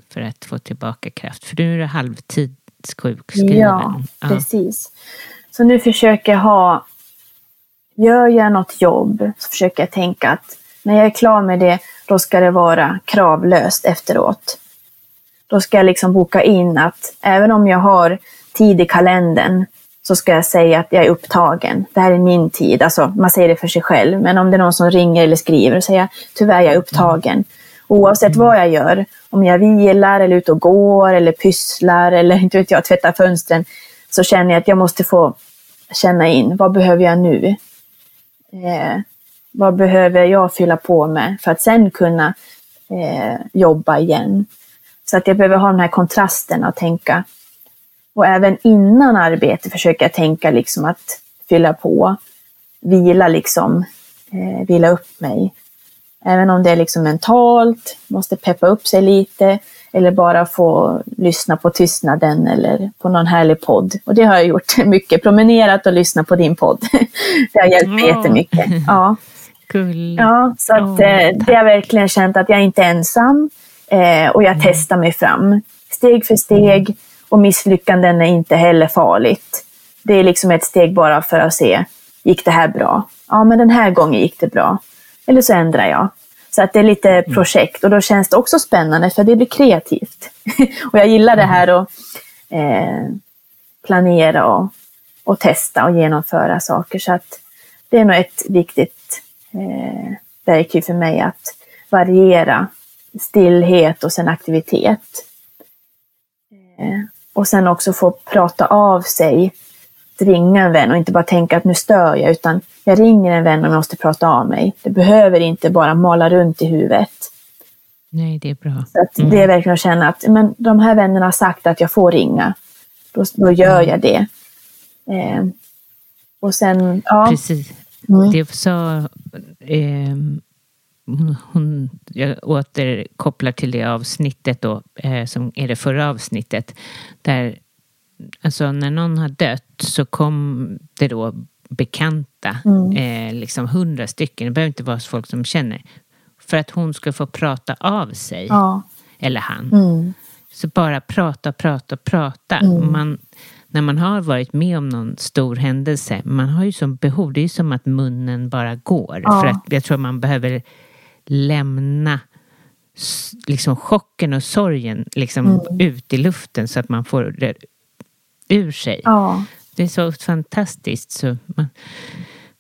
för att få tillbaka kraft? För nu är du halvtidssjukskriven. Ja, ja, precis. Så nu försöker jag ha, gör jag något jobb så försöker jag tänka att när jag är klar med det, då ska det vara kravlöst efteråt. Då ska jag liksom boka in att även om jag har tid i kalendern så ska jag säga att jag är upptagen. Det här är min tid. Alltså, man säger det för sig själv. Men om det är någon som ringer eller skriver och säger tyvärr jag är upptagen. Oavsett vad jag gör, om jag vilar eller ute och går eller pysslar eller inte vet jag, tvättar fönstren, så känner jag att jag måste få känna in, vad behöver jag nu? Eh, vad behöver jag fylla på med för att sen kunna eh, jobba igen? Så att jag behöver ha den här kontrasten och tänka. Och även innan arbete försöker jag tänka liksom att fylla på, vila liksom, eh, vila upp mig. Även om det är liksom mentalt, måste peppa upp sig lite eller bara få lyssna på tystnaden eller på någon härlig podd. Och det har jag gjort mycket, promenerat och lyssnat på din podd. Det har hjälpt mig oh. jättemycket. Ja. Cool. Ja, så att, oh, det har verkligen känt att jag inte är ensam eh, och jag mm. testar mig fram. Steg för steg och misslyckanden är inte heller farligt. Det är liksom ett steg bara för att se, gick det här bra? Ja, men den här gången gick det bra. Eller så ändrar jag. Så att det är lite mm. projekt och då känns det också spännande för det blir kreativt. och jag gillar det här att eh, planera och, och testa och genomföra saker. Så att det är nog ett viktigt eh, verktyg för mig att variera stillhet och sen aktivitet. Eh, och sen också få prata av sig, ringa en vän och inte bara tänka att nu stör jag, utan jag ringer en vän och jag måste prata av mig. Det behöver inte bara mala runt i huvudet. Nej, det är bra. Så mm. Det är verkligen att känna att men, de här vännerna har sagt att jag får ringa. Då, då gör mm. jag det. Eh, och sen, ja. Precis. Mm. Det sa eh, hon, jag återkopplar till det avsnittet då, eh, som är det förra avsnittet. Där, alltså när någon har dött så kom det då bekanta, mm. eh, liksom hundra stycken, det behöver inte vara folk som känner, för att hon ska få prata av sig. Ja. Eller han. Mm. Så bara prata, prata, prata. Mm. Man, när man har varit med om någon stor händelse, man har ju som behov, det är ju som att munnen bara går. Ja. För att jag tror man behöver lämna liksom chocken och sorgen liksom mm. ut i luften så att man får det ur sig. Ja. Det är så fantastiskt. Så man,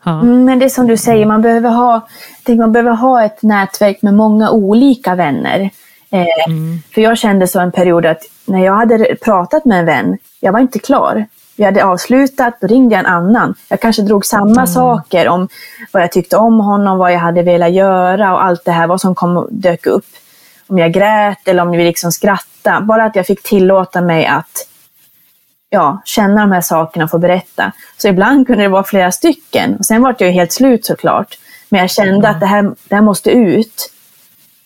ja. Mm, men det är som du säger, man behöver, ha, man behöver ha ett nätverk med många olika vänner. Eh, mm. För jag kände så en period att när jag hade pratat med en vän, jag var inte klar. Vi hade avslutat, då ringde jag en annan. Jag kanske drog samma mm. saker om vad jag tyckte om honom, vad jag hade velat göra och allt det här, vad som kom och dök upp. Om jag grät eller om vi liksom skrattade. Bara att jag fick tillåta mig att ja, känna de här sakerna och få berätta. Så ibland kunde det vara flera stycken. Och sen var jag helt slut såklart. Men jag kände mm. att det här, det här måste ut.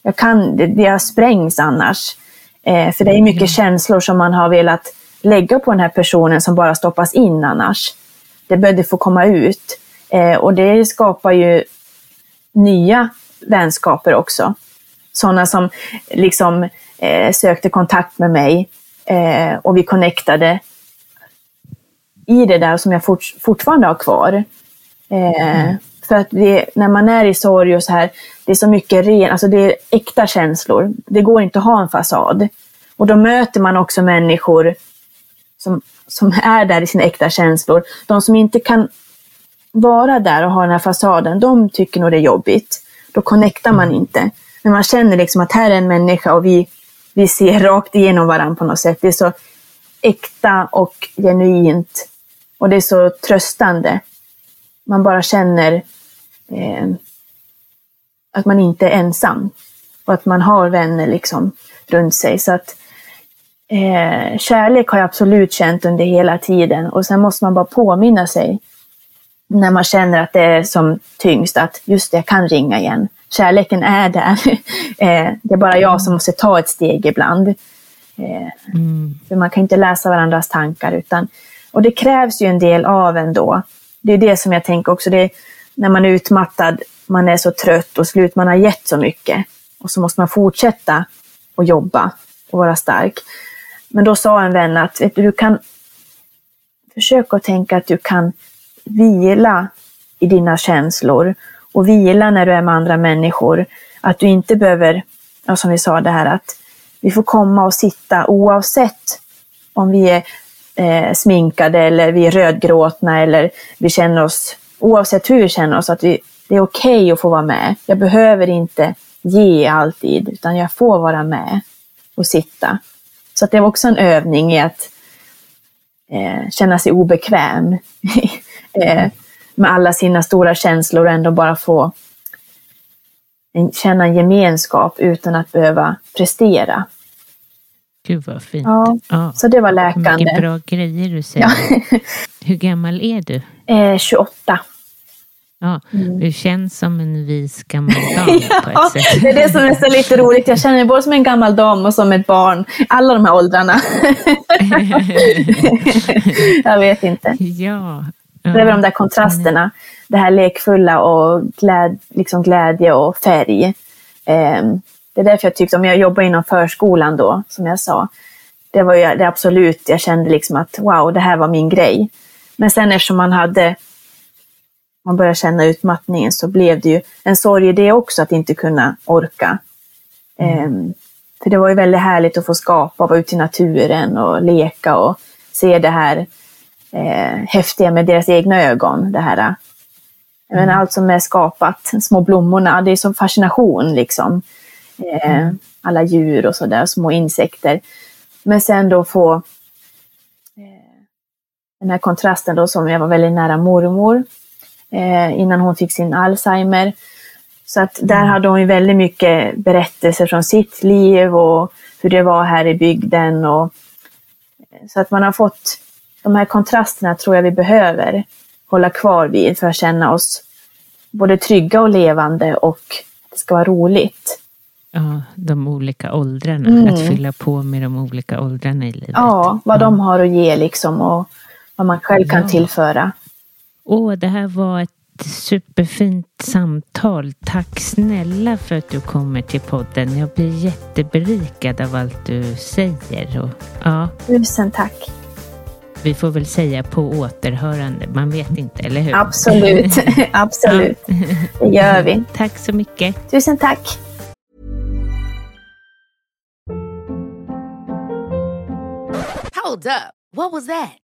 Jag kan, det, det sprängs annars. Eh, för det är mycket mm. känslor som man har velat lägga på den här personen som bara stoppas in annars. Det behövde få komma ut. Eh, och det skapar ju nya vänskaper också. Sådana som liksom eh, sökte kontakt med mig eh, och vi connectade i det där som jag fort, fortfarande har kvar. Eh, mm. För att det, när man är i sorg och så här, det är så mycket ren, alltså det är äkta känslor. Det går inte att ha en fasad. Och då möter man också människor som, som är där i sina äkta känslor. De som inte kan vara där och ha den här fasaden, de tycker nog det är jobbigt. Då connectar man mm. inte. Men man känner liksom att här är en människa och vi, vi ser rakt igenom varandra på något sätt. Det är så äkta och genuint. Och det är så tröstande. Man bara känner eh, att man inte är ensam. Och att man har vänner liksom runt sig. Så att eh, kärlek har jag absolut känt under hela tiden och sen måste man bara påminna sig när man känner att det är som tyngst att just det, jag kan ringa igen. Kärleken är där. eh, det är bara jag som måste ta ett steg ibland. Eh, mm. För man kan inte läsa varandras tankar. Utan, och det krävs ju en del av ändå. Det är det som jag tänker också. Det är, när man är utmattad, man är så trött och slut, man har gett så mycket. Och så måste man fortsätta att jobba och vara stark. Men då sa en vän att vet du, du kan försöka att tänka att du kan vila i dina känslor och vila när du är med andra människor. Att du inte behöver, ja, som vi sa det här att vi får komma och sitta oavsett om vi är eh, sminkade eller vi är rödgråtna eller vi känner oss, oavsett hur vi känner oss, att vi, det är okej okay att få vara med. Jag behöver inte ge alltid, utan jag får vara med och sitta. Så att det var också en övning i att eh, känna sig obekväm eh, med alla sina stora känslor och ändå bara få en, känna en gemenskap utan att behöva prestera. Gud vad fint. Ja, ja. Så det var läkande. Vilka bra grejer du säger. Ja. Hur gammal är du? Eh, 28. Ja, mm. Du känns som en vis gammal dam ja, på ett sätt. Det är det som är så lite roligt. Jag känner mig både som en gammal dam och som ett barn. Alla de här åldrarna. jag vet inte. Ja. ja. Det är väl de där kontrasterna. Det här lekfulla och gläd, liksom glädje och färg. Um, det är därför jag tyckte, om jag jobbar inom förskolan då, som jag sa, det var ju det absolut, jag kände liksom att wow, det här var min grej. Men sen eftersom man hade man började känna utmattningen så blev det ju en sorg i det också att inte kunna orka. Mm. Um, för det var ju väldigt härligt att få skapa, vara ute i naturen och leka och se det här eh, häftiga med deras egna ögon. Det här, menar, mm. allt som är skapat, små blommorna, det är som fascination liksom. Eh, mm. Alla djur och sådär, små insekter. Men sen då få eh, den här kontrasten då som jag var väldigt nära mormor eh, innan hon fick sin Alzheimer. Så att där mm. hade hon ju väldigt mycket berättelser från sitt liv och hur det var här i bygden. Och, så att man har fått de här kontrasterna tror jag vi behöver hålla kvar vid för att känna oss både trygga och levande och det ska vara roligt. Ja, de olika åldrarna, mm. att fylla på med de olika åldrarna i livet. Ja, vad ja. de har att ge liksom och vad man själv kan ja. tillföra. Åh, det här var ett superfint samtal. Tack snälla för att du kommer till podden. Jag blir jätteberikad av allt du säger. Och, ja. Tusen tack. Vi får väl säga på återhörande. Man vet inte, eller hur? Absolut. Absolut. Det gör vi. Tack så mycket. Tusen tack. Hold up. What was that?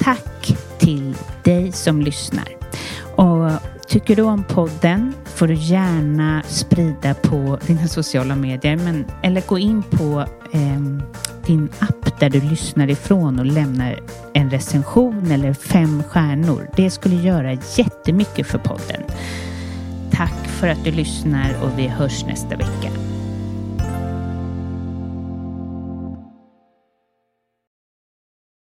Tack till dig som lyssnar. Och tycker du om podden får du gärna sprida på dina sociala medier men, eller gå in på eh, din app där du lyssnar ifrån och lämnar en recension eller fem stjärnor. Det skulle göra jättemycket för podden. Tack för att du lyssnar och vi hörs nästa vecka.